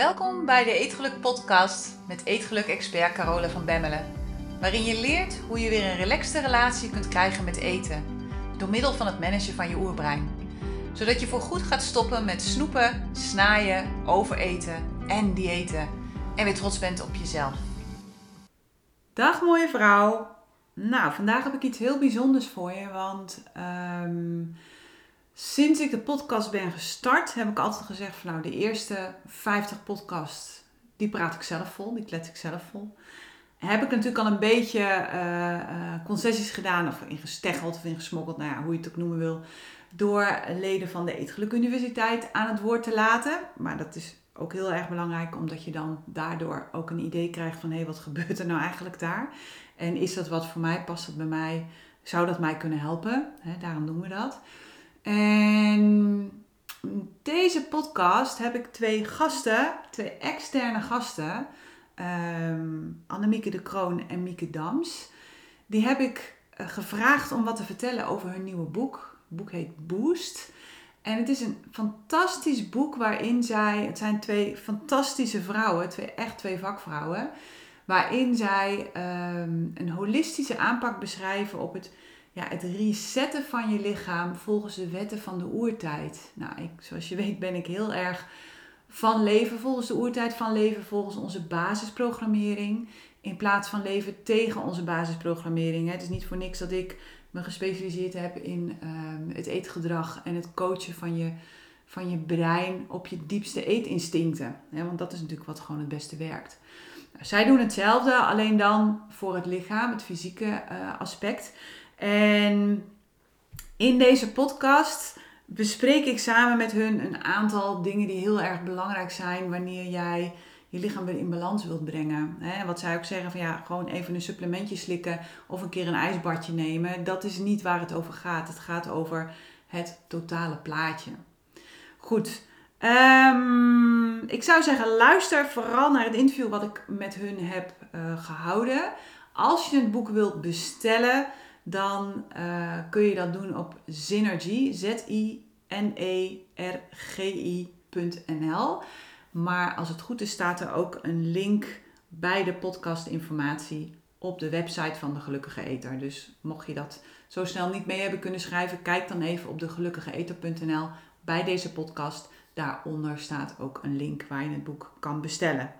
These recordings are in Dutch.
Welkom bij de Eetgeluk podcast met Eetgeluk-expert Carola van Bemmelen. Waarin je leert hoe je weer een relaxte relatie kunt krijgen met eten. Door middel van het managen van je oerbrein. Zodat je voorgoed gaat stoppen met snoepen, snaaien, overeten en diëten. En weer trots bent op jezelf. Dag mooie vrouw. Nou, vandaag heb ik iets heel bijzonders voor je. Want ehm, sinds ik de podcast ben gestart, heb ik altijd gezegd van nou, de eerste 50 podcasts, die praat ik zelf vol, die klets ik zelf vol. Heb ik natuurlijk al een beetje eh, eh, concessies gedaan, of ingesteggeld of ingesmokkeld, nou ja, hoe je het ook noemen wil, door leden van de Eetgeluk Universiteit aan het woord te laten. Maar dat is ook heel erg belangrijk, omdat je dan daardoor ook een idee krijgt van hé, hey, wat gebeurt er nou eigenlijk daar? En is dat wat voor mij? Past dat bij mij? Zou dat mij kunnen helpen? daarom doen we dat. En deze podcast heb ik twee gasten, twee externe gasten, um, Annemieke de Kroon en Mieke Dams. Die heb ik eh, gevraagd om wat te vertellen over hun nieuwe boek. Het boek heet Boost. En het is een fantastisch boek waarin zij, het zijn twee fantastische vrouwen, twee, echt twee vakvrouwen, waarin zij ehm, een holistische aanpak beschrijven op het ja, het resetten van je lichaam volgens de wetten van de oertijd. Nou, ik, zoals je weet ben ik heel erg van leven volgens de oertijd, van leven volgens onze basisprogrammering. In plaats van leven tegen onze basisprogrammering. Het is niet voor niks dat ik me gespecialiseerd heb in ehm, het eetgedrag en het coachen van je, van je brein op je diepste eetinstincten. want dat is natuurlijk wat gewoon het beste werkt. Nou, zij doen hetzelfde, alleen dan voor het lichaam, het fysieke uh, aspect. En in deze podcast bespreek ik samen met hun een aantal dingen die heel erg belangrijk zijn wanneer jij je lichaam weer in balans wilt brengen. wat zij ook zeggen van ja, gewoon even een supplementje slikken of een keer een ijsbadje nemen. Dat is niet waar het over gaat. Het gaat over het totale plaatje. Goed. Um, ik zou zeggen, luister vooral naar het interview wat ik met hun heb uh, gehouden. Als je het boek wilt bestellen, dan uh, kun je dat doen op Synergy, Z-I-N-E-R-G-I.nl. Maar als het goed is, staat er ook een link bij de podcastinformatie op de website van de Gelukkige Eter. Dus mocht je dat zo snel niet mee hebben kunnen schrijven, kijk dan even op de gelukkigeeter.nl bij deze podcast. Daaronder staat ook een link waar je het boek kan bestellen.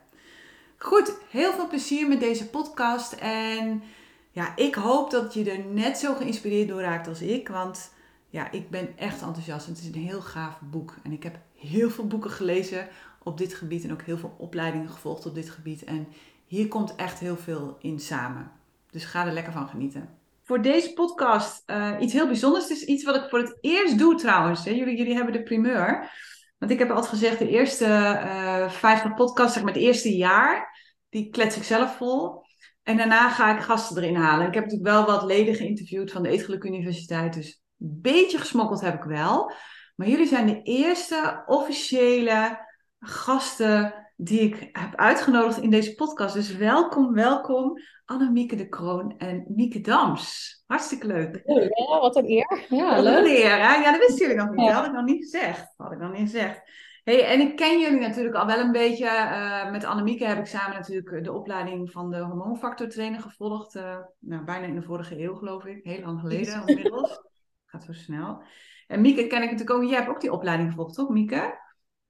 Goed, heel veel plezier met deze podcast en ja, ik hoop dat je er net zo geïnspireerd door raakt als ik. Want ja, ik ben echt enthousiast. Het is een heel gaaf boek. En ik heb heel veel boeken gelezen op dit gebied. En ook heel veel opleidingen gevolgd op dit gebied. En hier komt echt heel veel in samen. Dus ga er lekker van genieten. Voor deze podcast uh, iets heel bijzonders. Het is iets wat ik voor het eerst doe trouwens. Jullie, jullie hebben de primeur. Want ik heb altijd gezegd, de eerste eh, 50 podcasts, maar het eerste jaar, die klets ik zelf vol. En daarna ga ik gasten erin halen. Ik heb natuurlijk wel wat leden geïnterviewd van de Eetgeluk Universiteit. Dus een beetje gesmokkeld heb ik wel. Maar jullie zijn de eerste officiële gasten die ik heb uitgenodigd in deze podcast. Dus welkom, welkom Annemieke de Kroon en Mieke Dams. Hartstikke leuk. Ja, wat een eer. Ja, leuk. Wat een eer, hè? Ja, dat wisten jullie nog niet. Dat had ik nog niet gezegd. Dat had ik nog niet gezegd. Hey, en ik ken jullie natuurlijk al wel een beetje. Uh, met Annemieke heb ik samen natuurlijk de opleiding van de hormoonfactor trainer gevolgd. Uh, nou, bijna in de vorige eeuw, geloof ik. Heel lang geleden inmiddels. Gaat zo snel. En Mieke ken ik natuurlijk ook. Jij hebt ook die opleiding gevolgd, toch, Mieke?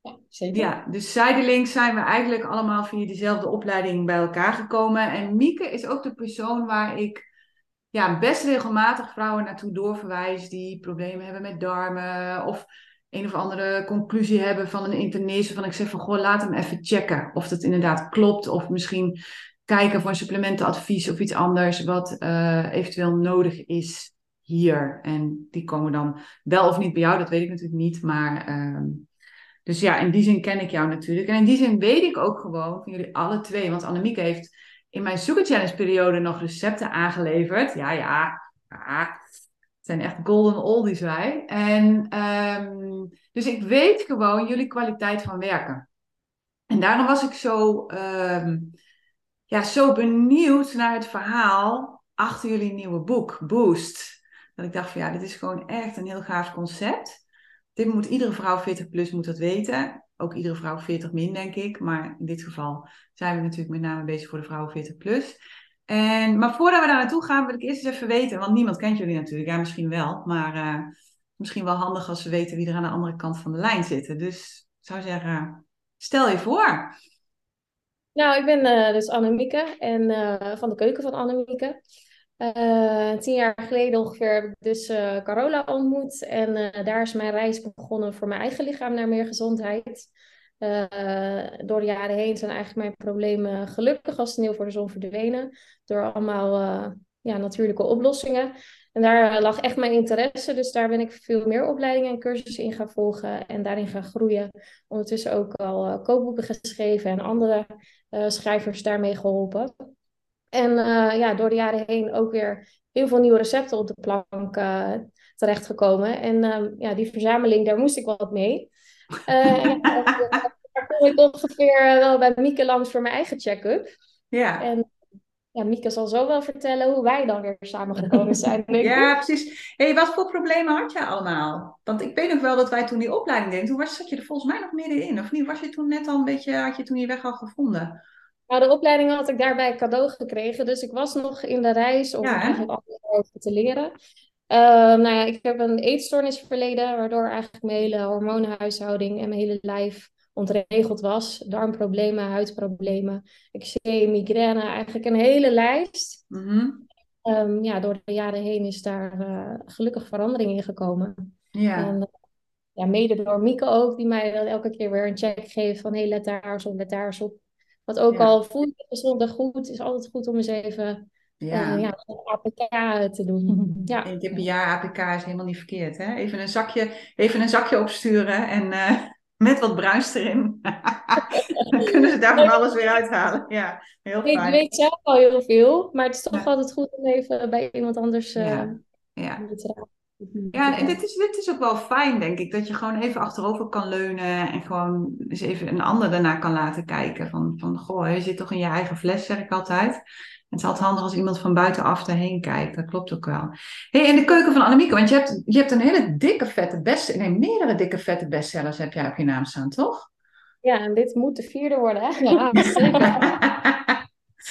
Ja, zeker. Ja, dus zijdelings zijn we eigenlijk allemaal via diezelfde opleiding bij elkaar gekomen. En Mieke is ook de persoon waar ik ja, best regelmatig vrouwen naartoe doorverwijs die problemen hebben met darmen of een of andere conclusie hebben van een internist. Van ik zeg van, goh, laat hem even checken of dat inderdaad klopt. Of misschien kijken voor een supplementenadvies of iets anders wat uh, eventueel nodig is hier. En die komen dan wel of niet bij jou, dat weet ik natuurlijk niet. Maar uh, dus ja, in die zin ken ik jou natuurlijk. En in die zin weet ik ook gewoon van jullie alle twee. Want Annemieke heeft in mijn Sugar Challenge periode nog recepten aangeleverd. Ja, ja, ja zijn echt golden oldies wij. En um, dus ik weet gewoon jullie kwaliteit van werken. En daarom was ik zo, um, ja, zo benieuwd naar het verhaal achter jullie nieuwe boek, Boost. Dat ik dacht van ja, dit is gewoon echt een heel gaaf concept. Dit moet iedere vrouw 40 plus moet dat weten. ook iedere vrouw 40 min, denk ik. Maar in dit geval zijn we natuurlijk met name bezig voor de vrouwen 40 plus. En, maar voordat we daar naartoe gaan, wil ik eerst eens even weten, want niemand kent jullie natuurlijk. Ja, misschien wel, maar uh, misschien wel handig als we weten wie er aan de andere kant van de lijn zitten. Dus ik zou zeggen, stel je voor. Nou, ik ben uh, dus Annemieke en uh, van de keuken van Annemieke. Tien jaar geleden ongeveer heb ik dus uh, Carola ontmoet. En daar is mijn reis begonnen voor mijn eigen lichaam naar meer gezondheid. Door de jaren heen zijn eigenlijk mijn problemen gelukkig als sneeuw voor de zon verdwenen. Door allemaal ja, natuurlijke oplossingen. En daar lag echt mijn interesse. Dus daar ben ik veel meer opleidingen en cursussen in gaan volgen. En daarin gaan groeien. Ondertussen ook al kookboeken geschreven en andere schrijvers daarmee geholpen. En uh, ja, door de jaren heen ook weer heel veel nieuwe recepten op de plank uh, terechtgekomen. En uh, ja, die verzameling, daar moest ik wat mee. en daar kom ik ongeveer wel bij Mieke langs voor mijn eigen check-up. Ja. En ja, Mieke zal zo wel vertellen hoe wij dan weer samengekomen zijn. ja, precies. hey, wat voor problemen had je allemaal? Want ik weet nog wel dat wij toen die opleiding deden, toen was, zat je er volgens mij nog middenin. Of niet? Was je toen net al een beetje, had je toen je weg al gevonden? Nou, de opleiding had ik daarbij cadeau gekregen. Dus ik was nog in de reis om ja, eigenlijk alles over te leren. Uh, nou ja, ik heb een eetstoornis verleden, waardoor eigenlijk mijn hele hormonenhuishouding en mijn hele lijf ontregeld was. Darmproblemen, huidproblemen, eczeem, migraine, eigenlijk een hele lijst. Mm -hmm. um, ja, door de jaren heen is daar uh, gelukkig verandering in gekomen. Ja. En, ja, mede door Mieke ook, die mij elke keer weer een check geeft van hey, let daar eens op, let daar eens op. Want ook ja. al voel je gezond en goed, is altijd goed om eens even ja. Ja, APK te doen. Ja. Eén keer per jaar APK is helemaal niet verkeerd. Hè? Even, een zakje, even een zakje opsturen en uh, met wat bruis erin. Dan kunnen ze daar van alles weer uithalen. Ja, heel fijn. Ik weet zelf al heel veel, maar het is toch ja. altijd goed om even bij iemand anders uh, ja. Ja. Ja, en dit is, dit is ook wel fijn, denk ik. Dat je gewoon even achterover kan leunen en gewoon eens even een ander daarna kan laten kijken. Van, van goh, je zit toch in je eigen fles, zeg ik altijd. Het is altijd handig als iemand van buitenaf erheen kijkt. Dat klopt ook wel. hey, in de keuken van Annemieke, want je hebt, je hebt een hele dikke vette best, nee, meerdere dikke vette bestsellers heb jij op je naam staan, toch? Ja, en dit moet de vierde worden, hè?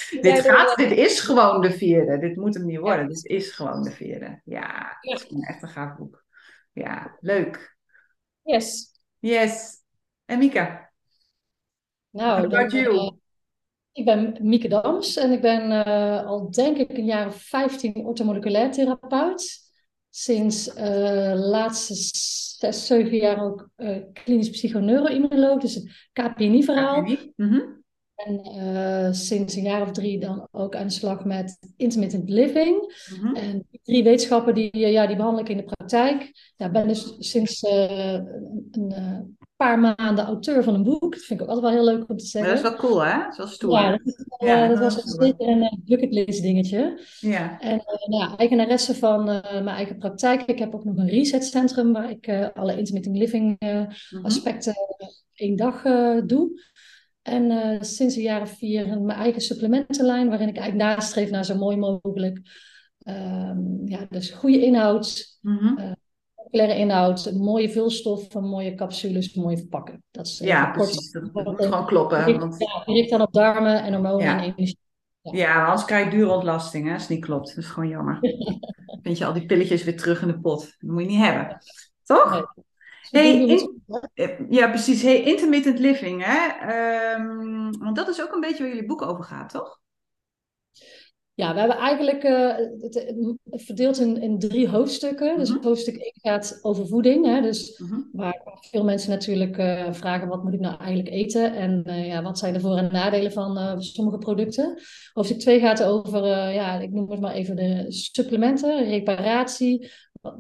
Ja, dit, gaat, dit is gewoon de vierde. Dit moet hem niet worden. Dit is gewoon de vierde. Ja, dat is echt een gaaf boek. Ja, leuk. Yes. Yes. En Mika? Nou, about you? Uh, ik ben Mieke Dams en ik ben uh, al denk ik een jaar of 15 orthomoleculair therapeut. Sinds uh, laatste zes, zeven jaar ook klinisch psychoneuroimmunoloog, dus het KPNI-verhaal. KPNI? Mm -hmm. En uh, sinds een jaar of drie dan ook aan de slag met intermittent living. Mm -hmm. En die drie wetenschappen die, ja, die behandel ik in de praktijk. Ja, ben dus sinds uh, een, een paar maanden auteur van een boek. Dat vind ik ook altijd wel heel leuk om te zeggen. Maar dat is wel cool, hè? Dat is wel stoer. Ja, dat, is, ja, dat, dat was zeker een bucketlist dingetje. Ja. En uh, nou, eigenaresse van mijn eigen praktijk. Ik heb ook nog een resetcentrum waar ik alle intermittent living Mhm. aspecten één dag doe. En sinds een jaar of vier mijn eigen supplementenlijn, waarin ik eigenlijk nastreef naar zo mooi mogelijk. Um, ja, dus goede inhoud, Mhm. Populaire inhoud, mooie vulstof, een mooie capsules, mooie verpakken. Dat is, uh, Ja, kort precies. Dat, dat moet gewoon kloppen. Want, ja, gericht dan op darmen en hormonen Ja. en energie. ja, anders krijg je dure ontlasting, hè? Als het niet klopt. Dat is gewoon jammer. Dan vind je al die pilletjes weer terug in de pot. Dat moet je niet hebben. Toch? Nee. Hey, in- Eh, Ja, precies. Hey, intermittent living, hè? Ehm, want dat is ook een beetje waar jullie boek over gaat, toch? Ja, we hebben eigenlijk eh, het, verdeeld in, in drie hoofdstukken. Dus Mhm. hoofdstuk 1 gaat over voeding. Hè? Dus Mhm. waar veel mensen natuurlijk eh, vragen, wat moet ik nou eigenlijk eten? En eh, ja, wat zijn de voor- en nadelen van sommige producten? Hoofdstuk 2 gaat over, ja, ik noem het maar even de supplementen, reparatie,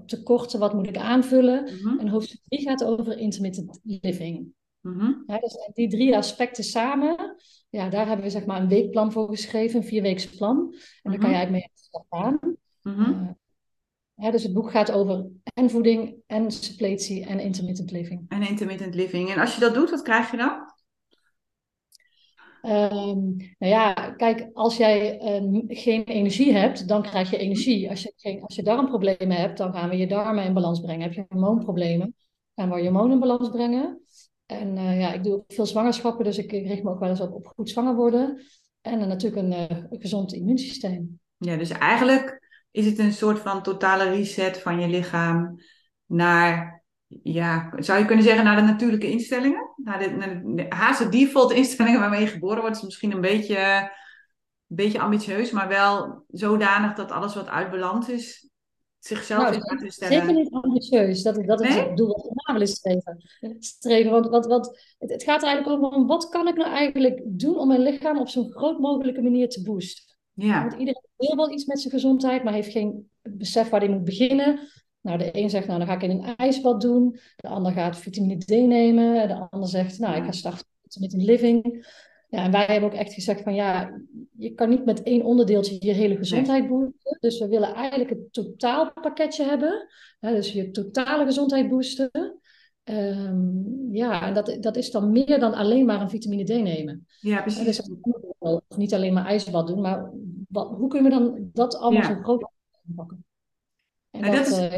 tekorten, wat moet ik aanvullen? Mhm. En hoofdstuk 3 gaat over intermittent living. Mhm. Ja, dus die drie aspecten samen, ja, daar hebben we zeg maar een weekplan voor geschreven, een vierweekse plan. En daar kan je eigenlijk mee aan de slag gaan. Mhm. Eh, ja, dus het boek gaat over en voeding, en suppletie en intermittent living. En intermittent living. En als je dat doet, wat krijg je dan? Ehm, nou ja, kijk, als jij eh, geen energie hebt, dan krijg je energie. Als je, geen, als je darmproblemen hebt, dan gaan we je darmen in balans brengen. Heb je hormoonproblemen, gaan we je hormonen in balans brengen. En ja, ik doe ook veel zwangerschappen, dus ik richt me ook wel eens op, op goed zwanger worden. En natuurlijk een, een gezond immuunsysteem. Ja, dus eigenlijk is het een soort van totale reset van je lichaam naar, ja, zou je kunnen zeggen, naar de natuurlijke instellingen? Naar de, naar de haast de default instellingen waarmee je geboren wordt, is misschien een beetje, een beetje ambitieus, maar wel zodanig dat alles wat uit balans is, zichzelf nou, in gaat stellen. Zeker niet ambitieus, dat, dat is het doel wat ik na wil streven. streven want, wat, wat, het, het, gaat er eigenlijk over, wat kan ik nou eigenlijk doen om mijn lichaam op zo'n groot mogelijke manier te boosten? Ja. Want iedereen wil wel iets met zijn gezondheid, maar heeft geen besef waar hij moet beginnen. Nou, de een zegt, nou, dan ga ik in een ijsbad doen. De ander gaat vitamine D nemen. De ander zegt, nou, ik ga starten met een living. Ja, en wij hebben ook echt gezegd van, ja, je kan niet met één onderdeeltje je hele gezondheid boosten. Dus we willen eigenlijk het totaalpakketje hebben. dus je totale gezondheid boosten. Um, ja, en dat, dat is dan meer dan alleen maar een vitamine D nemen. Ja, precies. Dus niet alleen maar ijsbad doen, maar wat, hoe kunnen we dan dat allemaal zo groot pakken? En dat, dat, is uh,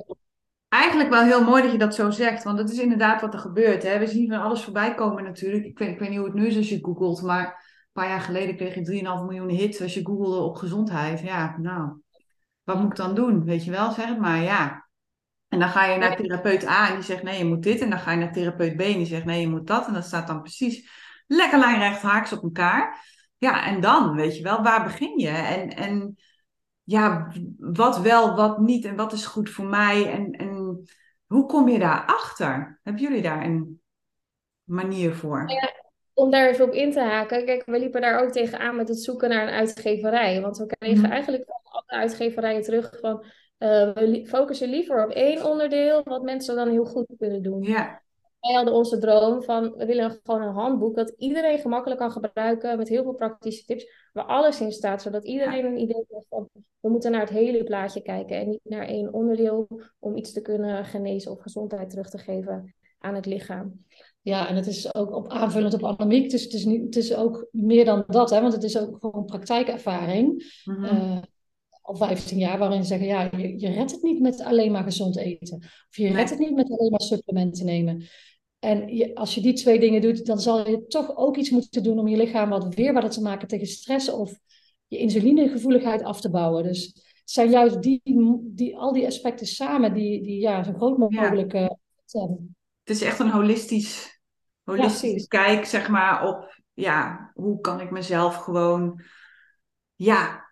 eigenlijk wel heel mooi dat je dat zo zegt, want dat is inderdaad wat er gebeurt. Hè? We zien van alles voorbij komen natuurlijk. Ik weet, ik weet niet hoe het nu is als je googelt, maar een paar jaar geleden kreeg je 3,5 miljoen hits als je googelde op gezondheid. Ja, nou, wat moet ik dan doen? Weet je wel, zeg het maar. Ja, en dan ga je naar therapeut A en die zegt nee, je moet dit. En dan ga je naar therapeut B en die zegt nee, je moet dat. En dat staat dan precies lekker lijnrecht haaks op elkaar. Ja, en dan, weet je wel, waar begin je? En, en ja, wat wel, wat niet en wat is goed voor mij? En, en hoe kom je daarachter? Hebben jullie daar een manier voor? Ja, om daar even op in te haken. Kijk, we liepen daar ook tegenaan met het zoeken naar een uitgeverij. Want we kregen mhm. eigenlijk van alle uitgeverijen terug van uh, we focussen liever op één onderdeel, wat mensen dan heel goed kunnen doen. Ja. Wij hadden onze droom van, we willen gewoon een handboek dat iedereen gemakkelijk kan gebruiken, met heel veel praktische tips, waar alles in staat, zodat iedereen een idee heeft van, we moeten naar het hele plaatje kijken en niet naar één onderdeel om iets te kunnen genezen of gezondheid terug te geven aan het lichaam. Ja, en het is ook op aanvullend op anamiek. Dus het is, niet, het is ook meer dan dat, hè, want het is ook gewoon praktijkervaring. Mm 15 jaar, waarin ze zeggen, ja, je, je redt het niet met alleen maar gezond eten. Of je redt het niet met alleen maar supplementen nemen. En je, als je die twee dingen doet, dan zal je toch ook iets moeten doen om je lichaam wat weerbaarder te maken tegen stress of je insulinegevoeligheid af te bouwen. Dus het zijn juist die, die, al die aspecten samen die, die ja, zo groot mogelijk ja. hebben. Het is echt een holistisch, holistisch kijk, zeg maar, op ja, hoe kan ik mezelf gewoon ja,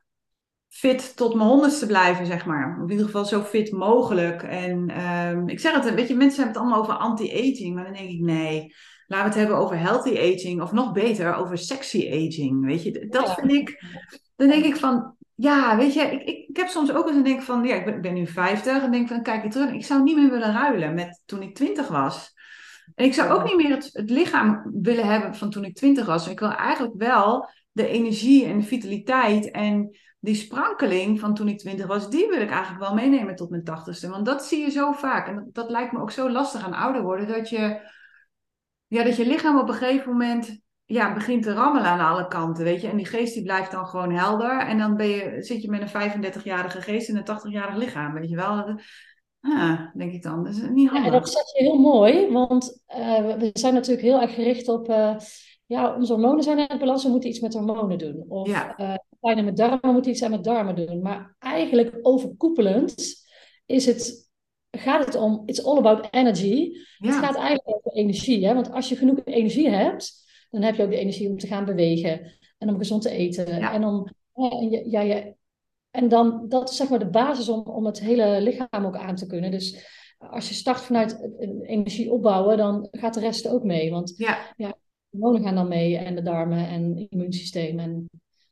fit tot mijn honderdste blijven, zeg maar. in ieder geval zo fit mogelijk. En um, ik zeg het, weet je, mensen hebben het allemaal over anti-aging. Maar dan denk ik, nee, laten we het hebben over healthy aging. Of nog beter, over sexy aging. Weet je, dat vind ik... Dan denk ik van, ja, weet je, ik, ik, ik heb soms ook eens een denk van, ja, ik ben, ik ben nu 50 en denk van, kijk je terug, ik zou niet meer willen ruilen met toen ik 20 was. En ik zou ook niet meer het, het lichaam willen hebben van toen ik 20 was. Ik wil eigenlijk wel de energie en de vitaliteit en die sprankeling van toen ik twintig was, die wil ik eigenlijk wel meenemen tot mijn tachtigste. Want dat zie je zo vaak. En dat, lijkt me ook zo lastig aan ouder worden. Dat je, ja, dat je lichaam op een gegeven moment ja, begint te rammelen aan alle kanten. Weet je? En die geest die blijft dan gewoon helder. En dan ben je, zit je met een 35-jarige geest en een 80-jarig lichaam. Weet je wel? Ah, denk ik dan. Dat is niet handig. Ja, dat zeg je heel mooi. Want uh, we zijn natuurlijk heel erg gericht op... Uh, ja, onze hormonen zijn in het balans, we moeten iets met hormonen doen. Of ja. uh, pijn met darmen moet iets aan met darmen doen. Maar eigenlijk overkoepelend is het, gaat het om, it's all about energy. Het gaat eigenlijk over energie. Hè? Want als je genoeg energie hebt, dan heb je ook de energie om te gaan bewegen. En om gezond te eten. En om, en, ja, ja, en dan, dat is zeg maar de basis om, om het hele lichaam ook aan te kunnen. Dus als je start vanuit energie opbouwen, dan gaat de rest ook mee. Want ja, ja hormonen gaan dan mee en de darmen en immuunsysteem. En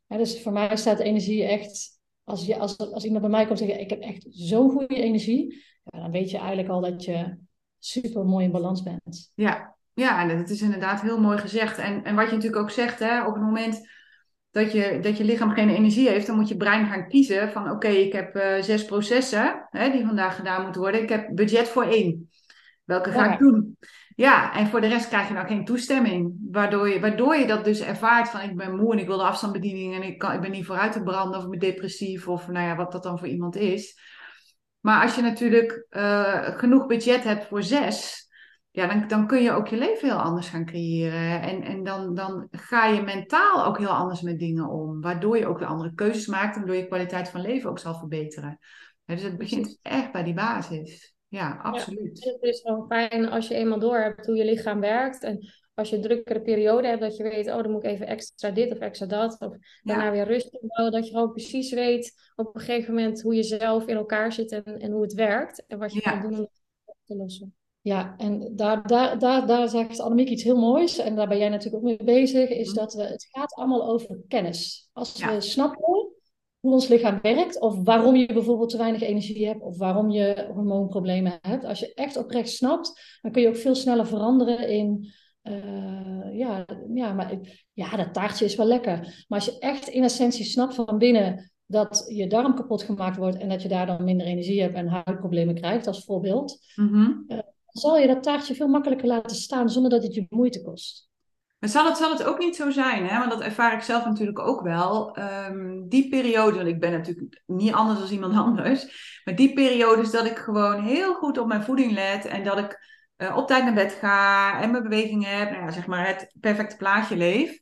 ja, dus voor mij staat energie echt, als, je, als, als iemand bij mij komt zeggen, ik heb echt zo'n goede energie, ja, dan weet je eigenlijk al dat je super mooi in balans bent. Ja, ja en dat is inderdaad heel mooi gezegd. En, en wat je natuurlijk ook zegt, hè, op het moment dat je, dat je lichaam geen energie heeft, dan moet je brein gaan kiezen van oké, ik heb uh, zes processen hè, die vandaag gedaan moeten worden. Ik heb budget voor één. Welke ga ik doen? Ja, en voor de rest krijg je nou geen toestemming. Waardoor je, waardoor je dat dus ervaart van ik ben moe en ik wil de afstandsbediening en ik, kan, ik ben niet vooruit te branden of ik ben depressief of nou ja, wat dat dan voor iemand is. Maar als je natuurlijk uh, genoeg budget hebt voor zes, ja, dan, dan kun je ook je leven heel anders gaan creëren. En, en dan, dan ga je mentaal ook heel anders met dingen om. Waardoor je ook weer andere keuzes maakt en waardoor je kwaliteit van leven ook zal verbeteren. dus het begint echt bij die basis. Ja, absoluut. Ja, het is gewoon fijn als je eenmaal door hebt hoe je lichaam werkt. En als je een drukkere periode hebt, dat je weet, oh, dan moet ik even extra dit of extra dat. Of daarna weer rust inbouwen. Dat je gewoon precies weet op een gegeven moment hoe je zelf in elkaar zit en, en hoe het werkt. En wat je kan doen om het op te lossen. Ja, en daar, daar, daar, daar zegt Annemiek iets heel moois, en daar ben jij natuurlijk ook mee bezig, is mhm. dat we, het gaat allemaal over kennis. Als we snappen hoe ons lichaam werkt, of waarom je bijvoorbeeld te weinig energie hebt, of waarom je hormoonproblemen hebt, als je echt oprecht snapt, dan kun je ook veel sneller veranderen in, uh, ja, ja, maar ja, dat taartje is wel lekker. Maar als je echt in essentie snapt van binnen dat je darm kapot gemaakt wordt en dat je daar dan minder energie hebt en huidproblemen krijgt, als voorbeeld, mm zal je dat taartje veel makkelijker laten staan zonder dat het je moeite kost. Maar zal het, zal het ook niet zo zijn, hè? want dat ervaar ik zelf natuurlijk ook wel. Um, die periode, ik ben natuurlijk niet anders dan iemand anders, maar die periodes dat ik gewoon heel goed op mijn voeding let en dat ik uh, op tijd naar bed ga en mijn bewegingen heb, nou ja, zeg maar het perfecte plaatje leef,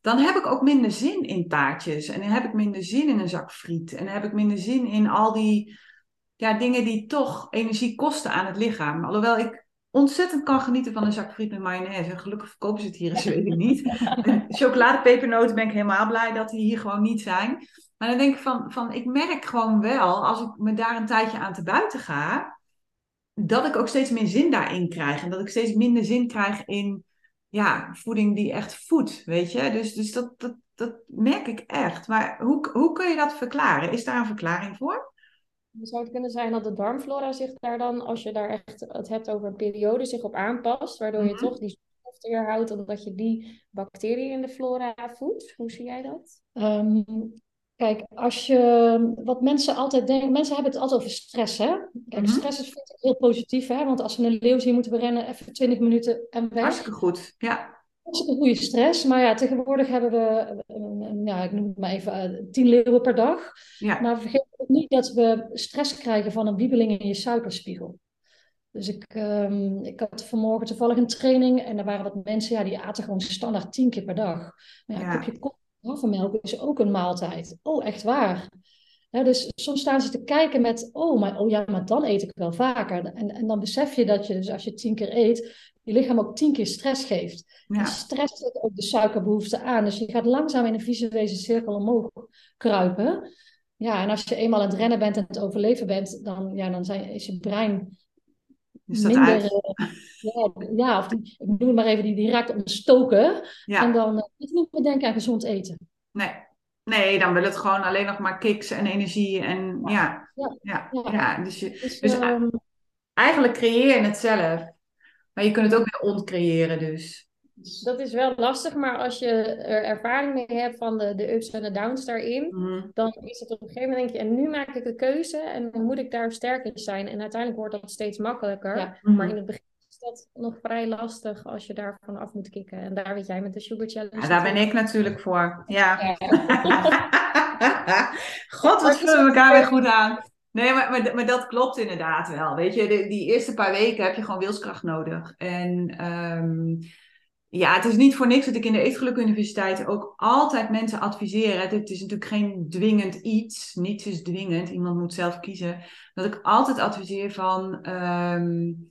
dan heb ik ook minder zin in taartjes en dan heb ik minder zin in een zak friet en dan heb ik minder zin in al die ja, dingen die toch energie kosten aan het lichaam. Alhoewel ik ontzettend kan genieten van een zak friet met mayonaise. Gelukkig verkopen ze het hier in Zweden niet. Chocoladepepernoten ben ik helemaal blij dat die hier gewoon niet zijn. Maar dan denk ik van, van, ik merk gewoon wel, als ik me daar een tijdje aan te buiten ga, dat ik ook steeds meer zin daarin krijg. En dat ik steeds minder zin krijg in ja, voeding die echt voedt, weet je. Dus, dus dat, dat, dat merk ik echt. Maar hoe, hoe kun je dat verklaren? Is daar een verklaring voor? Zou het kunnen zijn dat de darmflora zich daar dan, als je daar echt het hebt over een periode, zich op aanpast, waardoor je mhm. toch die stof houdt, omdat je die bacteriën in de flora voedt? Hoe zie jij dat? Ehm, kijk, als je, wat mensen altijd denken, mensen hebben het altijd over stress, hè? Kijk, mhm. stress is heel positief, hè? Want als we een leeuw zien moeten we rennen, even 20 minuten en weg. Hartstikke goed, ja goede stress. Maar ja, tegenwoordig hebben we, ja, ik noem het maar even, uh, tien leeuwen per dag. Ja. Maar vergeet niet dat we stress krijgen van een wiebeling in je suikerspiegel. Dus ik, um, ik had vanmorgen toevallig een training en er waren wat mensen, ja, die aten gewoon standaard tien keer per dag. Maar ja, ja. een kopje havermelk is ook een maaltijd. Oh, echt waar. dus soms staan ze te kijken met, oh, maar, oh ja, maar dan eet ik wel vaker. En, en dan besef je dat je, dus als je tien keer eet, je lichaam ook tien keer stress geeft. Ja. En stress zet ook de suikerbehoefte aan. Dus je gaat langzaam in een visuele cirkel omhoog kruipen. Ja, en als je eenmaal aan het rennen bent en het overleven bent, dan, ja, dan zijn, is je brein is dat minder. Uh, ja, ja, of die, ik noem het maar even, die, die raakt ontstoken. Ja. En dan uh, niet meer denken aan gezond eten. Nee. Nee, dan wil het gewoon alleen nog maar kicks en energie. En ja, ja, ja, ja. dus, je, dus, dus um, eigenlijk creëer je het zelf. Maar je kunt het ook weer ontcreëren dus. Dat is wel lastig, maar als je er ervaring mee hebt van de, de ups en de downs daarin, mhm. dan is het op een gegeven moment denk je, en nu maak ik de keuze en dan moet ik daar sterk in zijn. En uiteindelijk wordt dat steeds makkelijker. Maar mhm. in het begin is dat nog vrij lastig als je daarvan af moet kicken. En daar weet jij met de Sugar Challenge. Ja, daar ben ik natuurlijk voor. Ja. God, wat vullen we elkaar weer goed aan. Nee, maar, maar, maar, dat klopt inderdaad wel. Weet je, de, die eerste paar weken heb je gewoon wilskracht nodig. En um, ja, het is niet voor niks dat ik in de Eetgeluk Universiteit ook altijd mensen adviseer. Het is natuurlijk geen dwingend iets. Niets is dwingend. Iemand moet zelf kiezen. Dat ik altijd adviseer van... Um,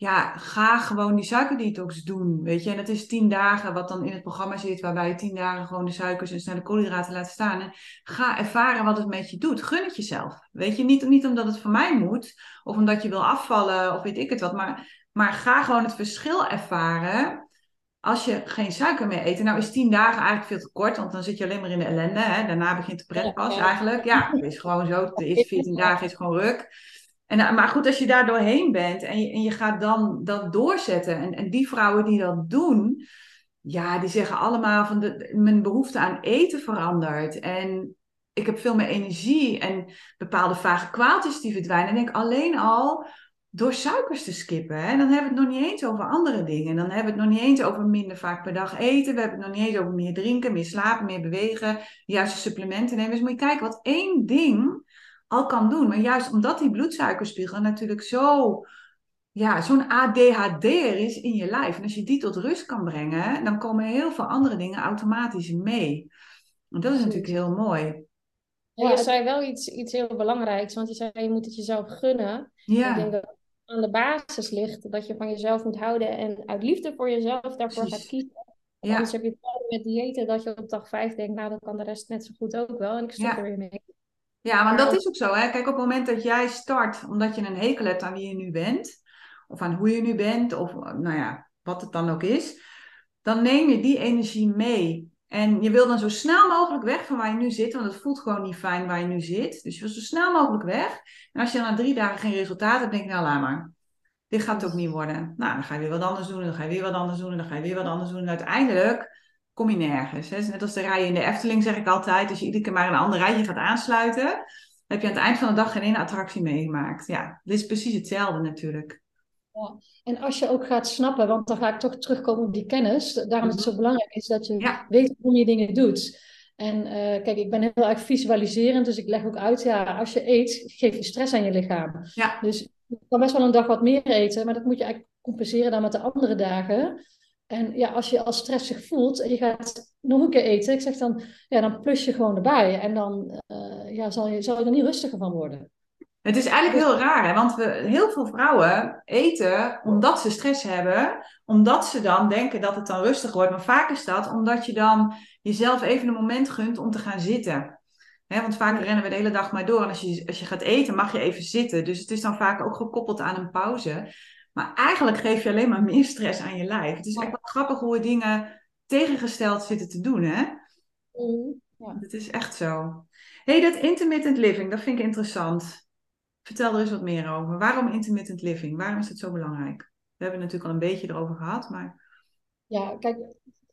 ja, ga gewoon die suikerdetox doen, weet je. En dat is tien dagen wat dan in het programma zit, waarbij je tien dagen gewoon de suikers en snelle koolhydraten laat staan. En ga ervaren wat het met je doet. Gun het jezelf. Weet je, niet, niet omdat het voor mij moet, of omdat je wil afvallen, of weet ik het wat, maar, maar ga gewoon het verschil ervaren als je geen suiker meer eet. Nou is tien dagen eigenlijk veel te kort, want dan zit je alleen maar in de ellende. Hè? Daarna begint de pret pas eigenlijk. Ja, het is gewoon zo. De eerste 14 dagen is gewoon ruk. En, eh, maar goed, als je daar doorheen bent en je, en je gaat dan dat doorzetten. En, en die vrouwen die dat doen, ja, die zeggen allemaal van de, mijn behoefte aan eten verandert. En ik heb veel meer energie en bepaalde vage kwaaltjes die verdwijnen. En denk alleen al door suikers te skippen. Hè? Dan hebben we het nog niet eens over andere dingen. Dan hebben we het nog niet eens over minder vaak per dag eten. We hebben het nog niet eens over meer drinken, meer slapen, meer bewegen. Juiste supplementen nemen. Dus moet je kijken wat één ding al kan doen. Maar juist omdat die bloedsuikerspiegel natuurlijk zo ja, zo'n ADHD'er is in je lijf. En als je die tot rust kan brengen, dan komen heel veel andere dingen automatisch mee. En dat is natuurlijk heel mooi. Ja, je zei wel iets, iets heel belangrijks, want je zei je moet het jezelf gunnen. Ja. Ik denk dat aan de basis ligt dat je van jezelf moet houden en uit liefde voor jezelf daarvoor gaat kiezen. Ja. Anders heb je het met diëten dat je op dag vijf denkt, nou dan kan de rest net zo goed ook wel en ik stop er weer mee. Ja, maar dat is ook zo. Hè? Kijk, op het moment dat jij start omdat je een hekel hebt aan wie je nu bent, of aan hoe je nu bent, of nou ja, wat het dan ook is, dan neem je die energie mee. En je wil dan zo snel mogelijk weg van waar je nu zit, want het voelt gewoon niet fijn waar je nu zit. Dus je wil zo snel mogelijk weg. En als je dan na drie dagen geen resultaat hebt, denk je, nou laat maar. Dit gaat het ook niet worden. Nou, dan ga je weer wat anders doen, dan ga je weer wat anders doen, dan ga je weer wat anders doen. En uiteindelijk kom je nergens. Hè? Net als de rijen in de Efteling, zeg ik altijd. Als je iedere keer maar een ander rijtje gaat aansluiten, dan heb je aan het eind van de dag geen ene attractie meegemaakt. Ja, dit is precies hetzelfde natuurlijk. Ja. En als je ook gaat snappen, want dan ga ik toch terugkomen op die kennis. Daarom is het zo belangrijk is dat je weet hoe je dingen doet. En uh, kijk, ik ben heel erg visualiserend, dus ik leg ook uit, ja, als je eet, geef je stress aan je lichaam. Ja. Dus je kan best wel een dag wat meer eten, maar dat moet je eigenlijk compenseren dan met de andere dagen. En ja, als je als stressig voelt en je gaat nog een keer eten, ik zeg dan, ja, dan plus je gewoon erbij. En dan uh, ja, zal, je, zal je er niet rustiger van worden. Het is eigenlijk heel raar, hè? want we, heel veel vrouwen eten omdat ze stress hebben, omdat ze dan denken dat het dan rustig wordt. Maar vaak is dat omdat je dan jezelf even een moment gunt om te gaan zitten. Hè, want vaak rennen we de hele dag maar door en als je, als je gaat eten mag je even zitten. Dus het is dan vaak ook gekoppeld aan een pauze. Maar eigenlijk geef je alleen maar meer stress aan je lijf. Het is echt wel grappig hoe we dingen tegengesteld zitten te doen, hè? Mm, ja. Dat is echt zo. hey, dat intermittent living, dat vind ik interessant. Vertel er eens wat meer over. Waarom intermittent living? Waarom is het zo belangrijk? We hebben het natuurlijk al een beetje erover gehad, maar... Ja, kijk,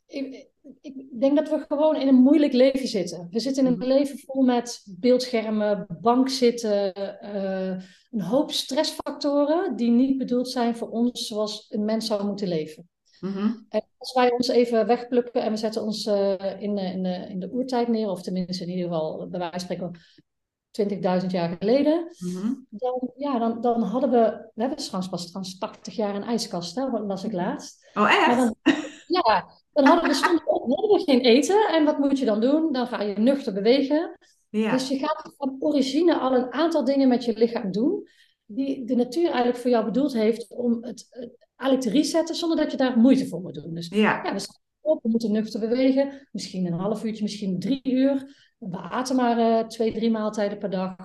ik, ik denk dat we gewoon in een moeilijk leven zitten. We zitten in een mhm. leven vol met beeldschermen, bankzitten, uh, een hoop stressfactoren die niet bedoeld zijn voor ons zoals een mens zou moeten leven. Mhm. En als wij ons even wegplukken en we zetten ons uh, in, in, de, in de oertijd neer, of tenminste in ieder geval bij wijze van spreken 20.000 jaar geleden, mhm. dan, ja, dan, dan hadden we, we hebben trouwens pas trouwens 80 jaar een ijskast, hè, las ik laatst. Oh, echt? Dan, ja, dan hadden we, hadden we geen eten. En wat moet je dan doen? Dan ga je nuchter bewegen. Ja. Dus je gaat van origine al een aantal dingen met je lichaam doen, die de natuur eigenlijk voor jou bedoeld heeft om het, eigenlijk te resetten, zonder dat je daar moeite voor moet doen. Dus ja, ja we staan op, we moeten nuchter bewegen, misschien een half uurtje, misschien drie uur. We aten maar uh, twee, drie maaltijden per dag.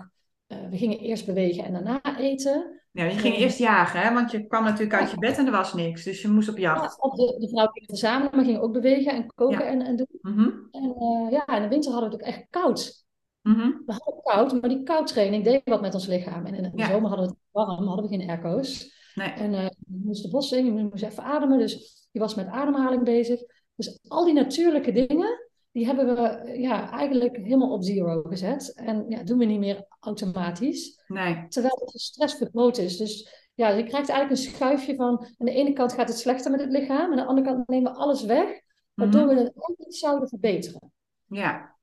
Uh, we gingen eerst bewegen en daarna eten. Ja, je ging eerst jagen, hè? want je kwam natuurlijk uit je bed en er was niks. Dus je moest op jacht. Ja, de, de vrouw ging verzamelen, maar ging ook bewegen en koken en, en doen. Mhm. En uh, ja, in de winter hadden we het ook echt koud. Mhm. We hadden het koud, maar die koudtraining deed wat met ons lichaam. En in de zomer hadden we het warm, hadden we geen airco's. Nee. En uh, je moest de bos in, je moest even ademen. Dus je was met ademhaling bezig. Dus al die natuurlijke dingen, die hebben we ja, eigenlijk helemaal op zero gezet. En ja, doen we niet meer automatisch. Nee. Terwijl de stress vergroot is. Dus ja, je krijgt eigenlijk een schuifje van... Aan de ene kant gaat het slechter met het lichaam. En aan de andere kant nemen we alles weg. Waardoor mhm. we het ook niet zouden verbeteren. Ja.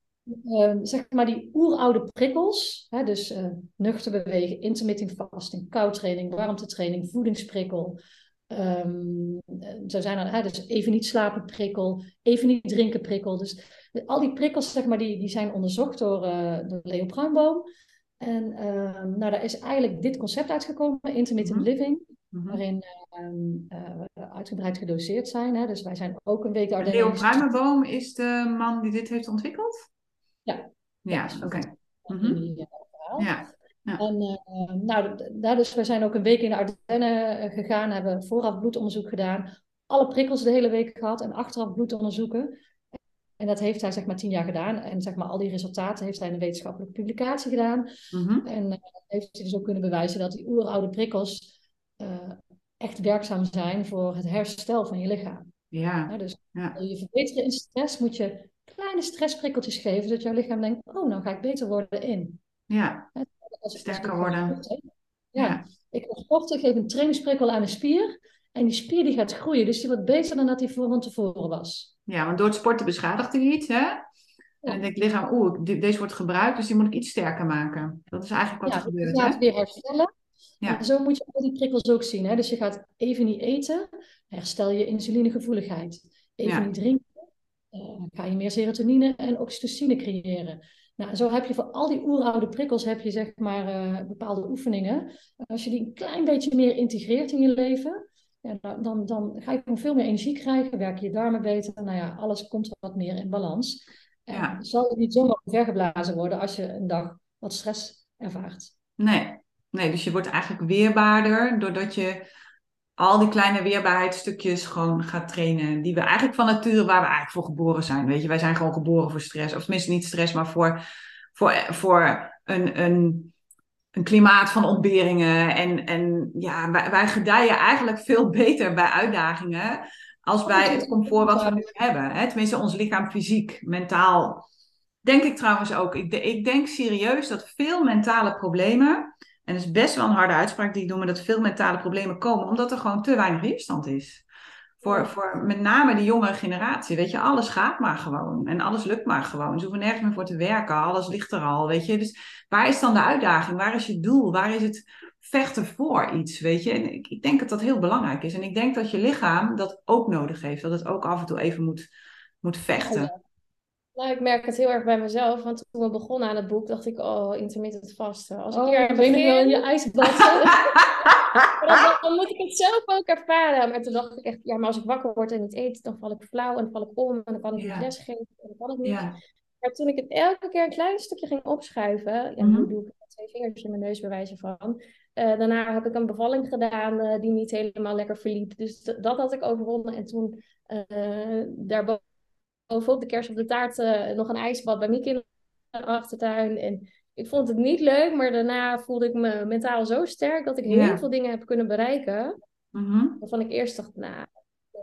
Uh, zeg maar die oeroude prikkels, hè, dus uh, nuchter bewegen, intermittent fasting, koudtraining, warmtetraining, voedingsprikkel, Um, zo zijn er, hè, dus even niet slapen prikkel, even niet drinken prikkel. Dus al die prikkels, zeg maar, die, die zijn onderzocht door, uh, door Leo Pruimboom. En um, nou, daar is eigenlijk dit concept uitgekomen, intermittent mm living, mm -hmm. waarin um, uh, uitgebreid gedoseerd zijn. Hè. Dus wij zijn ook een week... Leo Pruimboom is de man die dit heeft ontwikkeld? Ja. Ja, oké. Okay. Mm -hmm. Ja. En uh, nou, daar dus, we zijn ook een week in de Ardennen eh, gegaan, hebben vooraf bloedonderzoek gedaan, alle prikkels de hele week gehad en achteraf bloedonderzoeken. En dat heeft hij zeg maar tien jaar gedaan. En zeg maar al die resultaten heeft hij in een wetenschappelijke publicatie gedaan. Mm En uh, heeft hij dus ook kunnen bewijzen dat die oeroude prikkels uh, echt werkzaam zijn voor het herstel van je lichaam. Ja. dus ja. je verbeteren in stress moet je kleine stressprikkeltjes geven, zodat jouw lichaam denkt, oh, nou ga ik beter worden in. Ja als sterker worden. ja. ik ga sporten, geef een trainingsprikkel aan een spier. En die spier die gaat groeien. Dus die wordt beter dan dat die voor van tevoren was. Ja, want door het sporten beschadigt hij iets, hè? En dan denkt lichaam, oeh, deze wordt gebruikt, dus die moet ik iets sterker maken. Dat is eigenlijk wat er gebeurt. Ja, het weer herstellen. Ja. En zo moet je al die prikkels ook zien. Hè? Dus je gaat even niet eten, herstel je insulinegevoeligheid. Even Ja. niet drinken, eh, dan ga je meer serotonine en oxytocine creëren. Nou, zo heb je voor al die oeroude prikkels heb je zeg maar eh, bepaalde oefeningen. Als je die een klein beetje meer integreert in je leven, ja, dan, dan, dan ga je gewoon veel meer energie krijgen, werken je darmen beter. Nou ja, alles komt wat meer in balans. En Ja. zal je niet zomaar vergeblazen worden als je een dag wat stress ervaart. Nee. nee, dus je wordt eigenlijk weerbaarder doordat je al die kleine weerbaarheidsstukjes gewoon gaat trainen. Die we eigenlijk van nature, waar we eigenlijk voor geboren zijn. Weet je, wij zijn gewoon geboren voor stress. Of tenminste niet stress, maar voor, voor, voor een, een, een klimaat van ontberingen. En, en ja, wij, wij gedijen eigenlijk veel beter bij uitdagingen als bij het comfort wat we nu hebben. Hè? Tenminste, ons lichaam fysiek, mentaal. Denk ik trouwens ook. Ik, de- ik denk serieus dat veel mentale problemen. En dat is best wel een harde uitspraak die ik doe, maar dat veel mentale problemen komen omdat er gewoon te weinig weerstand is. Voor, voor met name de jongere generatie. Weet je, alles gaat maar gewoon. En alles lukt maar gewoon. Ze hoeven nergens meer voor te werken. Alles ligt er al. Weet je, dus waar is dan de uitdaging? Waar is je doel? Waar is het vechten voor iets? Weet je, en ik, ik denk dat dat heel belangrijk is. En ik denk dat je lichaam dat ook nodig heeft. Dat het ook af en toe even moet, moet vechten. Nou, ik merk het heel erg bij mezelf, want toen we begonnen aan het boek, dacht ik, oh, intermittent vasten. Als ik Oh, hier je wel in je ijsbad. dan, dan moet ik het zelf ook ervaren. Maar toen dacht ik echt, ja, maar als ik wakker word en niet eet, dan val ik flauw en dan val ik om en dan kan ik Ja. niet lesgeven en dan kan ik niet. Ja, Maar toen ik het elke keer een klein stukje ging opschuiven, ja, nu doe ik met twee vingers in mijn neus bij wijze van. eh, daarna heb ik een bevalling gedaan eh, die niet helemaal lekker verliep. Dus dat had ik overwonnen. En toen eh daarbovenop de kerst op de taart nog een ijsbad bij Mieke in de achtertuin. En ik vond het niet leuk, maar daarna voelde ik me mentaal zo sterk dat ik heel Ja. veel dingen heb kunnen bereiken. Mhm. Waarvan ik eerst dacht, nou,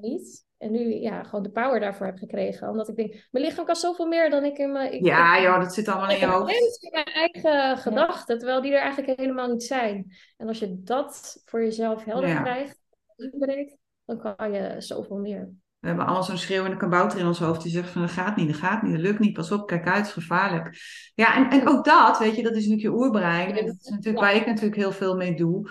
niet. En nu ja, gewoon de power daarvoor heb gekregen. Omdat ik denk, mijn lichaam kan zoveel meer dan ik in mijn... Ik, ja ik- joh, dat zit allemaal in ik je hoofd. in mijn eigen gedachten, terwijl die er eigenlijk helemaal niet zijn. En als je dat voor jezelf helder Ja. krijgt, inbreekt, dan kan je zoveel meer. We hebben allemaal zo'n schreeuwende kabouter in ons hoofd die zegt van dat gaat niet, dat gaat niet, dat lukt niet, pas op, kijk uit, het is gevaarlijk. Ja, en, en ook dat, weet je, dat is natuurlijk je oerbrein. En dat is natuurlijk waar ik natuurlijk heel veel mee doe.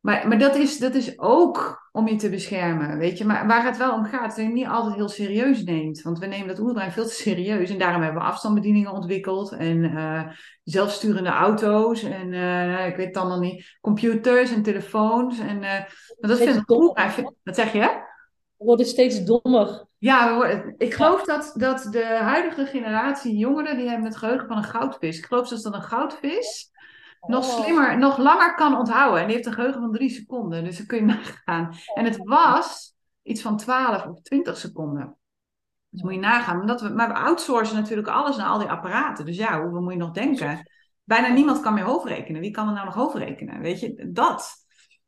Maar, maar dat, is, dat is ook om je te beschermen, weet je. Maar waar het wel om gaat, is dat je het niet altijd heel serieus neemt. Want we nemen dat oerbrein veel te serieus. En daarom hebben we afstandsbedieningen ontwikkeld. En eh, zelfsturende auto's. En eh, ik weet het dan nog niet. Computers en telefoons. En, maar dat Steeds vindt het dommer. oerbrein... Wat zeg je? We worden steeds dommer. Ja, ik geloof dat, dat de huidige generatie jongeren, die hebben het geheugen van een goudvis. Ik geloof dus dat een goudvis nog Oh. slimmer, nog langer kan onthouden. En die heeft een geheugen van drie seconden. Dus dan kun je nagaan. En het was iets van 12 of 20 seconden. Dus moet je nagaan. Omdat we, maar we outsourcen natuurlijk alles naar al die apparaten. Dus ja, hoeveel moet je nog denken? Bijna niemand kan meer hoofdrekenen. Wie kan er nou nog hoofdrekenen? Weet je, dat.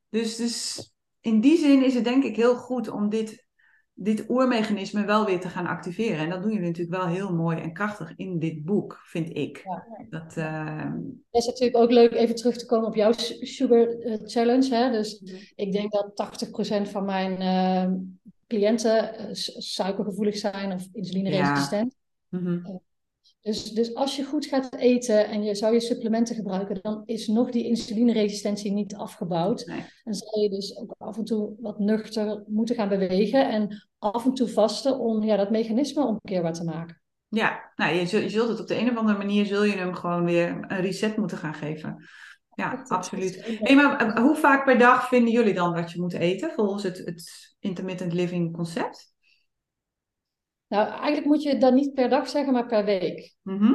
Dus, dus in die zin is het denk ik heel goed om dit, dit oermechanisme wel weer te gaan activeren. En dat doen jullie natuurlijk wel heel mooi en krachtig in dit boek, vind ik. Ja. Dat, eh, Het is natuurlijk ook leuk even terug te komen op jouw su- Sugar eh, Challenge. Hè? Dus ik denk dat 80% van mijn eh, cliënten eh, su- suikergevoelig zijn of insulineresistent. mhm. Dus, dus als je goed gaat eten en je zou je supplementen gebruiken, dan is nog die insulineresistentie niet afgebouwd. Nee. En zal je dus ook af en toe wat nuchter moeten gaan bewegen en af en toe vasten om ja, dat mechanisme omkeerbaar te maken. Ja, nou, je, zult, je zult het op de een of andere manier zul je hem gewoon weer een reset moeten gaan geven. Ja, Dat- absoluut. Hey, maar eh, hoe vaak per dag vinden jullie dan dat je moet eten volgens het, het intermittent living concept? Nou, eigenlijk moet je dan niet per dag zeggen, maar per week. Mhm.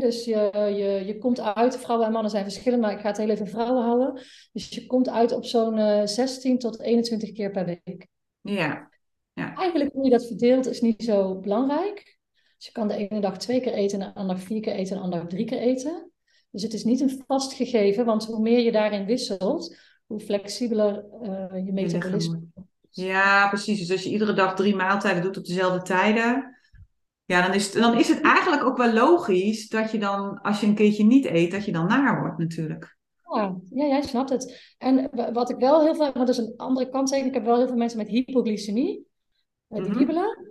Dus je, je, je komt uit, vrouwen en mannen zijn verschillend, maar ik ga het heel even vrouwen houden. Dus je komt uit op zo'n eh, 16 tot 21 keer per week. Ja, Eigenlijk hoe je dat verdeelt is niet zo belangrijk. Dus je kan de ene dag twee keer eten, de andere dag vier keer eten, de andere dag drie keer eten. Dus het is niet een vast gegeven, want hoe meer je daarin wisselt, hoe flexibeler eh, je metabolisme ja, precies. Dus als je iedere dag drie maaltijden doet op dezelfde tijden, ja, dan is, het, dan is het eigenlijk ook wel logisch dat je dan, als je een keertje niet eet, dat je dan naar wordt natuurlijk. Ja, ja, jij snapt het. En wa- wat ik wel heel veel, want dat is een andere kanttekening, ik heb wel heel veel mensen met hypoglycemie, die wiebelen.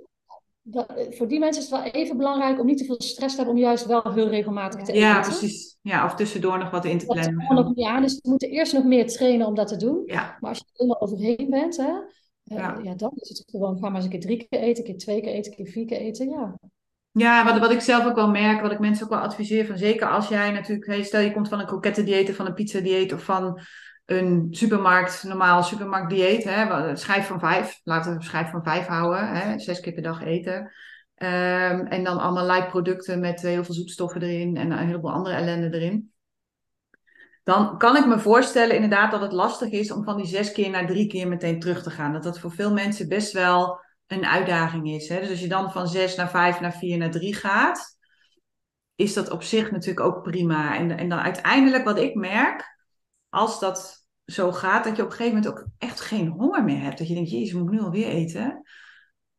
dat, voor die mensen is het wel even belangrijk om niet te veel stress te hebben om juist wel heel regelmatig te eten. Ja, precies. Ja, of tussendoor nog wat in te Dat plannen. kan nog niet aan, dus we moeten eerst nog meer trainen om dat te doen. Ja, Maar als je er helemaal overheen bent, hè, Ja. ja. dan is het gewoon, ga maar eens een keer drie keer eten, een keer twee keer eten, een keer vier keer eten. Ja, ja wat, wat ik zelf ook wel merk, wat ik mensen ook wel adviseer, van zeker als jij natuurlijk, hey, stel je komt van een krokettendieet of van een pizzadieet of van een supermarkt, normaal supermarktdieet, hè, schijf van vijf, laten we schijf van vijf houden, hè, zes keer per dag eten. Ehm, en dan allemaal light producten met heel veel zoetstoffen erin en een heleboel andere ellende erin. Dan kan ik me voorstellen inderdaad dat het lastig is om van die zes keer naar drie keer meteen terug te gaan. Dat dat voor veel mensen best wel een uitdaging is. Hè? Dus als je dan van zes naar vijf, naar vier, naar drie gaat, is dat op zich natuurlijk ook prima. En, en dan uiteindelijk wat ik merk, als dat zo gaat, dat je op een gegeven moment ook echt geen honger meer hebt. Dat je denkt, jezus, moet ik nu alweer eten?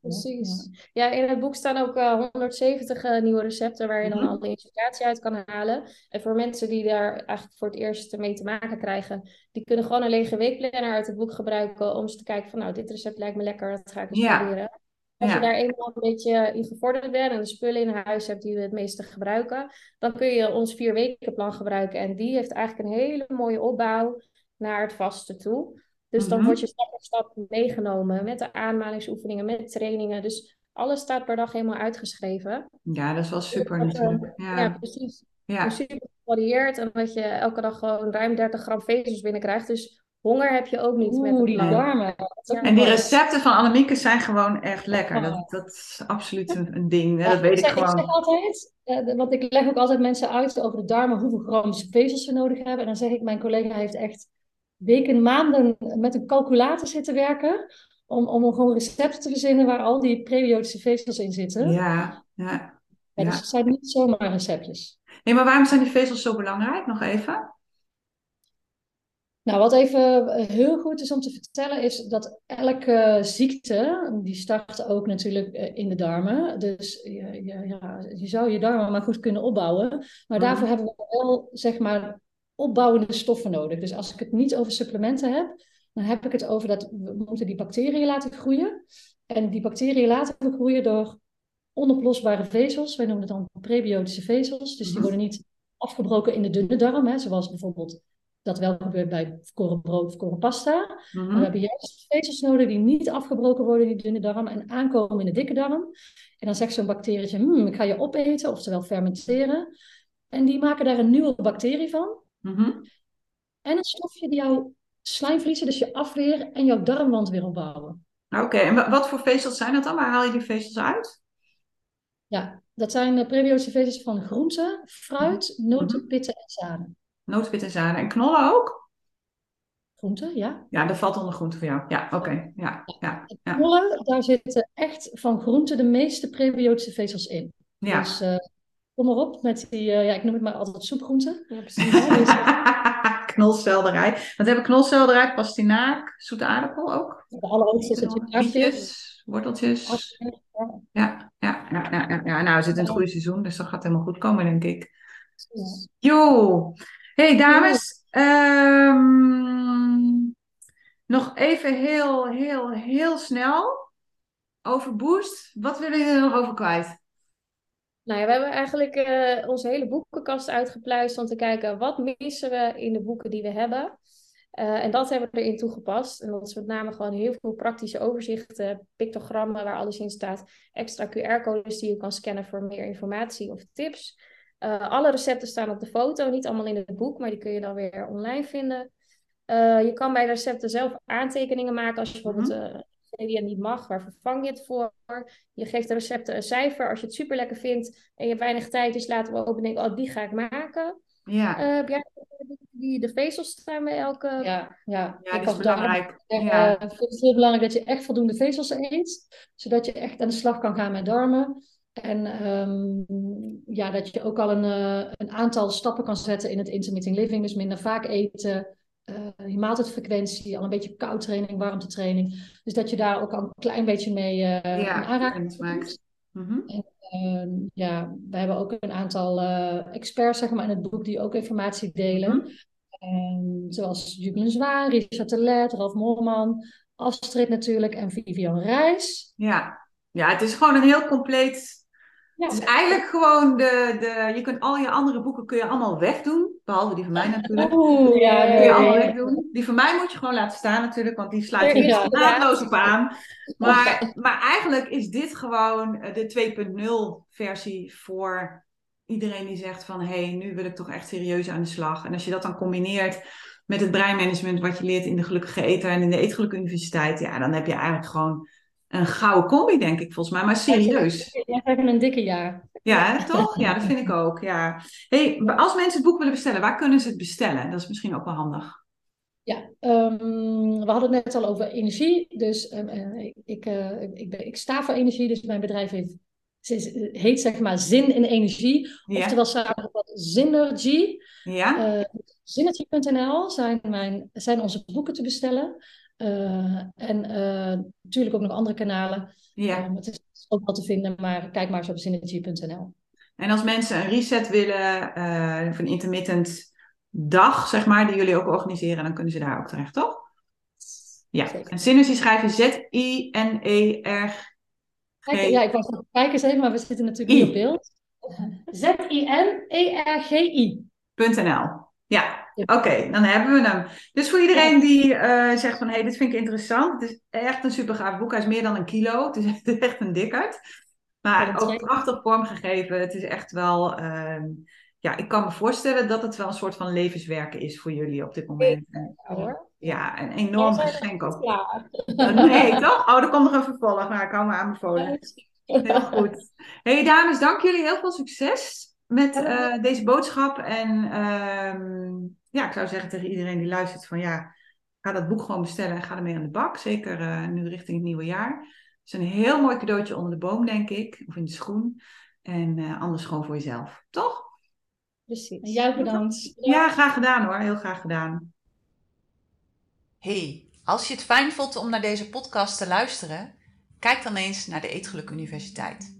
Precies. Ja, in het boek staan ook eh, 170 eh, nieuwe recepten waar je dan Mhm. alle inspiratie uit kan halen. En voor mensen die daar eigenlijk voor het eerst mee te maken krijgen, die kunnen gewoon een lege weekplanner uit het boek gebruiken om eens te kijken van nou, dit recept lijkt me lekker, dat ga ik eens Ja. proberen. Als Ja. je daar eenmaal een beetje in gevorderd bent en de spullen in huis hebt die we het meeste gebruiken, dan kun je ons vier weken plan gebruiken. En die heeft eigenlijk een hele mooie opbouw naar het vaste toe. Dus dan Mhm. word je stap voor stap meegenomen met de aanmalingsoefeningen, met trainingen. Dus alles staat per dag helemaal uitgeschreven. Ja, dat is wel super Dat, eh, natuurlijk. Ja, Ja, precies. ja. Dus super gevarieerd en dat je elke dag gewoon ruim 30 gram vezels binnenkrijgt. Dus honger heb je ook niet met het die darmen. Ja. En die recepten van Annemieke zijn gewoon echt lekker. Dat, dat is absoluut een, een ding. Ja, Dat weet ik zeg, Ik zeg gewoon. altijd, eh, want ik leg ook altijd mensen uit over de darmen, hoeveel gram vezels ze nodig hebben. En dan zeg ik, mijn collega heeft echt weken, maanden met een calculator zitten werken. Om, om gewoon recepten te verzinnen waar al die prebiotische vezels in zitten. Ja, ja. Ja, dus ja. het zijn niet zomaar receptjes. Nee, maar waarom zijn die vezels zo belangrijk? Nog even. Nou, wat even heel goed is om te vertellen, is dat elke ziekte, die start ook natuurlijk eh, in de darmen. Dus je, je, ja, je zou je darmen maar goed kunnen opbouwen. Maar Mhm. daarvoor hebben we wel, zeg maar, opbouwende stoffen nodig. Dus als ik het niet over supplementen heb, dan heb ik het over dat we moeten die bacteriën laten groeien. En die bacteriën laten we groeien door onoplosbare vezels. Wij noemen het dan prebiotische vezels. Dus die Mhm. worden niet afgebroken in de dunne darm, hè, zoals bijvoorbeeld dat wel gebeurt bij volkoren brood of pasta. Maar Mhm. we hebben juist vezels nodig die niet afgebroken worden in die dunne darm en aankomen in de dikke darm. En dan zegt zo'n bacterietje, hmm, ik ga je opeten, oftewel fermenteren. En die maken daar een nieuwe bacterie van. Mhm. En een stofje die jouw slijmvliezen, dus je afweer en jouw darmwand weer opbouwen. Oké, en wa- wat voor vezels zijn dat dan? Waar haal je die vezels uit? Ja, dat zijn de prebiotische vezels van groenten, fruit, noten, Mhm. pitten en zaden. Nootwit en zaden. En knollen ook? Groenten, ja. Ja, dat valt onder groente voor jou. Ja, oké. Ja, ja, ja. Knollen, daar zitten echt van groenten de meeste prebiotische vezels in. ja. Dus eh, kom maar op met die, eh, ja, ik noem het maar altijd soepgroenten. Ja, precies. Dus knolselderij. Want we hebben knolselderij, pastinaak, zoete aardappel ook. de allerhoogste is natuurlijk worteltjes. Ja. Ja, ja, ja, ja, ja, ja. Nou, we zitten in het goede seizoen, dus dat gaat helemaal goed komen, denk ik. Jo, hey dames. ehm, nog even heel, heel, heel snel over Boost. Wat willen jullie er nog over kwijt? Nou ja, we hebben eigenlijk eh, onze hele boekenkast uitgepluist om te kijken wat missen we in de boeken die we hebben. Eh, en dat hebben we erin toegepast. En dat is met name gewoon heel veel praktische overzichten, pictogrammen waar alles in staat, extra QR-codes die je kan scannen voor meer informatie of tips. Eh, alle recepten staan op de foto, niet allemaal in het boek, maar die kun je dan weer online vinden. Je kan bij de recepten zelf aantekeningen maken als je bijvoorbeeld eh ingrediënt niet mag, waar vervang je het voor? Je geeft de recepten een cijfer. Als je het super lekker vindt en je hebt weinig tijd, dus laten we open en denken, oh, die ga ik maken. Ja, Eh, heb jij die de vezels staan bij elke? Ja, ja. ja Ik die is belangrijk. eh, Ja. Ik vind het heel belangrijk dat je echt voldoende vezels eet, zodat je echt aan de slag kan gaan met darmen. En ehm, ja, dat je ook al een, eh, een aantal stappen kan zetten in het intermittent living. Dus minder vaak eten, je maaltijdfrequentie, al een beetje koudtraining, warmtetraining. Dus dat je daar ook al een klein beetje mee eh Ja, komt. Mhm. Ehm, ja, we hebben ook een aantal eh, experts zeg maar, in het boek die ook informatie delen. Mhm. Ehm, zoals Jubelen Zwaar, Richard Telet, Ralf Moorman, Astrid natuurlijk en Vivian Reis. Ja, Ja, het is gewoon een heel compleet Ja. Het is eigenlijk gewoon de, de. Je kunt al je andere boeken kun je allemaal wegdoen. Behalve die van mij natuurlijk. Oeh, Ja, Die kun je allemaal wegdoen. Die van mij moet je gewoon laten staan natuurlijk, want die sluit je Ja. naadloos op aan. Maar, maar eigenlijk is dit gewoon eh, de 2.0 versie voor iedereen die zegt van hé, hey, nu wil ik toch echt serieus aan de slag. En als je dat dan combineert met het breinmanagement wat je leert in de Gelukkige Eter en in de Eetgelukkige Universiteit, ja, dan heb je eigenlijk gewoon een gouden combi, denk ik volgens mij. Maar serieus. Jij krijgt een dikke jaar. Ja, hè, toch? Ja, dat vind ik ook. Ja. Hey, als mensen het boek willen bestellen, waar kunnen ze het bestellen? Dat is misschien ook wel handig. Ja, ehm, we hadden het net al over energie. Dus ehm, eh, ik, ik, eh, ik, ben, ik sta voor energie, dus mijn bedrijf heeft, heet zeg maar Zin in Energie. Ja. Oftewel samengevat Synergy. Ja? Eh Synergy.nl zijn, mijn, zijn onze boeken te bestellen. Eh, en eh, natuurlijk ook nog andere kanalen. Ja. Ehm, het is ook wel te vinden, maar kijk maar eens op synergy.nl. En als mensen een reset willen, eh, of een intermittent dag, zeg maar, die jullie ook organiseren, dan kunnen ze daar ook terecht, toch? Ja. Zeker. En Synergy schrijf je Z-I-N-E-R. Ja, ik was nog kijken eens even, maar we zitten natuurlijk I. niet op beeld. Z-I-N-E-R-G-I. .nl. Ja, oké, dan hebben we hem. Dus voor iedereen die eh, zegt van, hé, hey, dit vind ik interessant. Het is echt een super gaaf boek. Hij is meer dan een kilo. Het is echt, een dikkerd. Maar ook prachtig vormgegeven. Het is echt wel, ehm, ja, ik kan me voorstellen dat het wel een soort van levenswerken is voor jullie op dit moment. En, Ja, hoor. ja, een enorm geschenk ook. Oh, Nee, toch? Oh, er komt nog een vervolg. Maar ik hou me aanbevolen. Heel goed. hey, dames, dank jullie. Heel veel succes met eh, deze boodschap. En ehm, ja, ik zou zeggen tegen iedereen die luistert van ja, ga dat boek gewoon bestellen en ga ermee aan de bak. Zeker eh, nu richting het nieuwe jaar. Het is een heel mooi cadeautje onder de boom, denk ik. Of in de schoen. En eh, anders gewoon voor jezelf. Toch? Precies. En jij bedankt. Ja, graag gedaan hoor. Heel graag gedaan. Hey, als je het fijn vond om naar deze podcast te luisteren, kijk dan eens naar de Eetgeluk Universiteit.